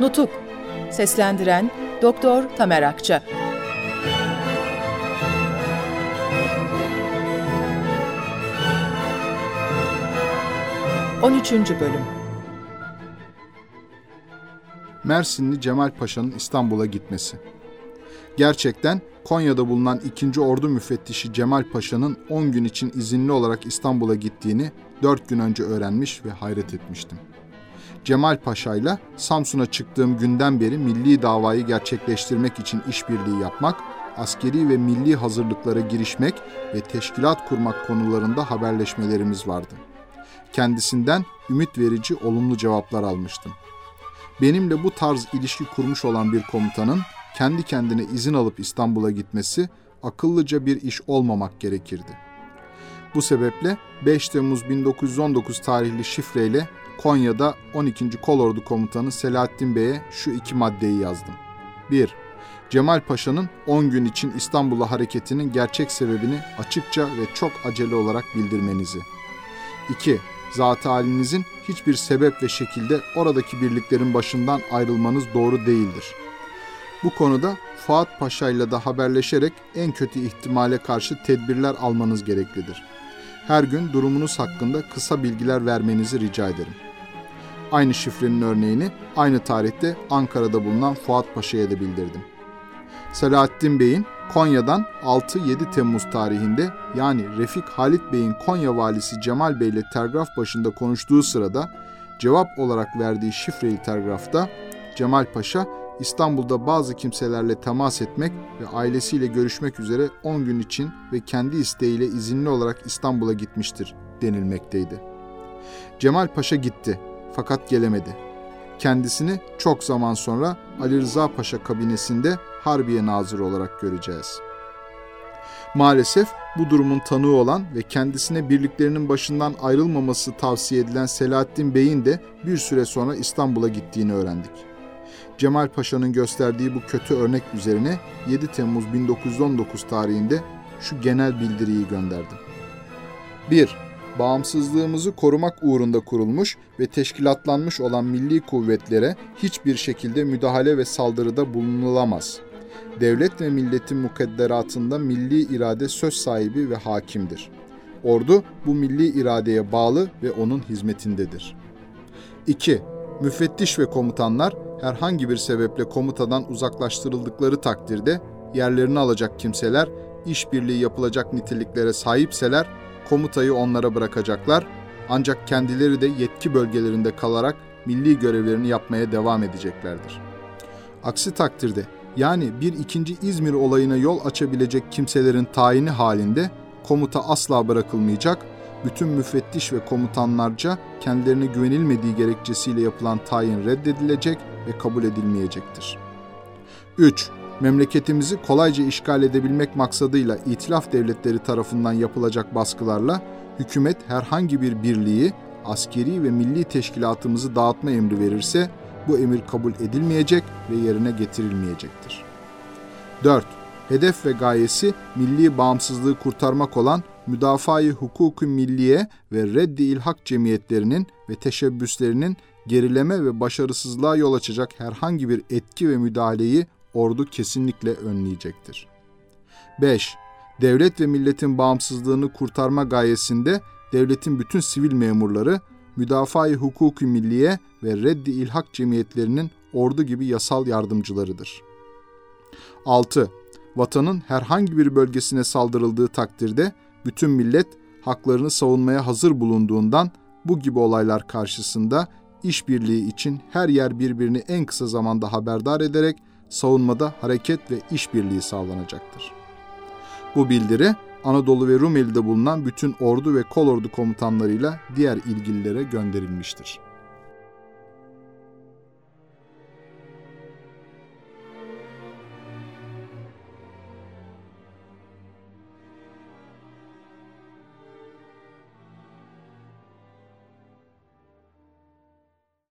Nutuk Seslendiren Doktor Tamer Akça 13. Bölüm Mersinli Cemal Paşa'nın İstanbul'a gitmesi. Gerçekten Konya'da bulunan 2. Ordu Müfettişi Cemal Paşa'nın 10 gün için izinli olarak İstanbul'a gittiğini 4 gün önce öğrenmiş ve hayret etmiştim. Cemal Paşa ile Samsun'a çıktığım günden beri milli davayı gerçekleştirmek için işbirliği yapmak, askeri ve milli hazırlıklara girişmek ve teşkilat kurmak konularında haberleşmelerimiz vardı. Kendisinden ümit verici olumlu cevaplar almıştım. Benimle bu tarz ilişki kurmuş olan bir komutanın kendi kendine izin alıp İstanbul'a gitmesi akıllıca bir iş olmamak gerekirdi. Bu sebeple 5 Temmuz 1919 tarihli şifreyle Konya'da 12. Kolordu Komutanı Selahattin Bey'e şu iki maddeyi yazdım. 1. Cemal Paşa'nın 10 gün için İstanbul'a hareketinin gerçek sebebini açıkça ve çok acele olarak bildirmenizi. 2. Zat halinizin hiçbir sebep ve şekilde oradaki birliklerin başından ayrılmanız doğru değildir. Bu konuda Fuat Paşa ile de haberleşerek en kötü ihtimale karşı tedbirler almanız gereklidir. Her gün durumunuz hakkında kısa bilgiler vermenizi rica ederim. Aynı şifrenin örneğini aynı tarihte Ankara'da bulunan Fuat Paşa'ya da bildirdim. Selahattin Bey'in Konya'dan 6-7 Temmuz tarihinde yani Refik Halit Bey'in Konya valisi Cemal Bey ile telgraf başında konuştuğu sırada cevap olarak verdiği şifreli telgrafta Cemal Paşa İstanbul'da bazı kimselerle temas etmek ve ailesiyle görüşmek üzere 10 gün için ve kendi isteğiyle izinli olarak İstanbul'a gitmiştir denilmekteydi. Cemal Paşa gitti fakat gelemedi. Kendisini çok zaman sonra Ali Rıza Paşa kabinesinde Harbiye Nazırı olarak göreceğiz. Maalesef bu durumun tanığı olan ve kendisine birliklerinin başından ayrılmaması tavsiye edilen Selahattin Bey'in de bir süre sonra İstanbul'a gittiğini öğrendik. Cemal Paşa'nın gösterdiği bu kötü örnek üzerine 7 Temmuz 1919 tarihinde şu genel bildiriyi gönderdim. 1 bağımsızlığımızı korumak uğrunda kurulmuş ve teşkilatlanmış olan milli kuvvetlere hiçbir şekilde müdahale ve saldırıda bulunulamaz. Devlet ve milletin mukadderatında milli irade söz sahibi ve hakimdir. Ordu bu milli iradeye bağlı ve onun hizmetindedir. 2. Müfettiş ve komutanlar herhangi bir sebeple komutadan uzaklaştırıldıkları takdirde yerlerini alacak kimseler işbirliği yapılacak niteliklere sahipseler komutayı onlara bırakacaklar ancak kendileri de yetki bölgelerinde kalarak milli görevlerini yapmaya devam edeceklerdir. Aksi takdirde yani bir ikinci İzmir olayına yol açabilecek kimselerin tayini halinde komuta asla bırakılmayacak, bütün müfettiş ve komutanlarca kendilerine güvenilmediği gerekçesiyle yapılan tayin reddedilecek ve kabul edilmeyecektir. 3 memleketimizi kolayca işgal edebilmek maksadıyla itilaf devletleri tarafından yapılacak baskılarla hükümet herhangi bir birliği, askeri ve milli teşkilatımızı dağıtma emri verirse bu emir kabul edilmeyecek ve yerine getirilmeyecektir. 4. Hedef ve gayesi milli bağımsızlığı kurtarmak olan müdafaa-i hukuku milliye ve reddi ilhak cemiyetlerinin ve teşebbüslerinin gerileme ve başarısızlığa yol açacak herhangi bir etki ve müdahaleyi ordu kesinlikle önleyecektir. 5. Devlet ve milletin bağımsızlığını kurtarma gayesinde devletin bütün sivil memurları müdafaa-i hukuki milliye ve reddi ilhak cemiyetlerinin ordu gibi yasal yardımcılarıdır. 6. Vatanın herhangi bir bölgesine saldırıldığı takdirde bütün millet haklarını savunmaya hazır bulunduğundan bu gibi olaylar karşısında işbirliği için her yer birbirini en kısa zamanda haberdar ederek savunmada hareket ve işbirliği sağlanacaktır. Bu bildiri Anadolu ve Rumeli'de bulunan bütün ordu ve kolordu komutanlarıyla diğer ilgililere gönderilmiştir.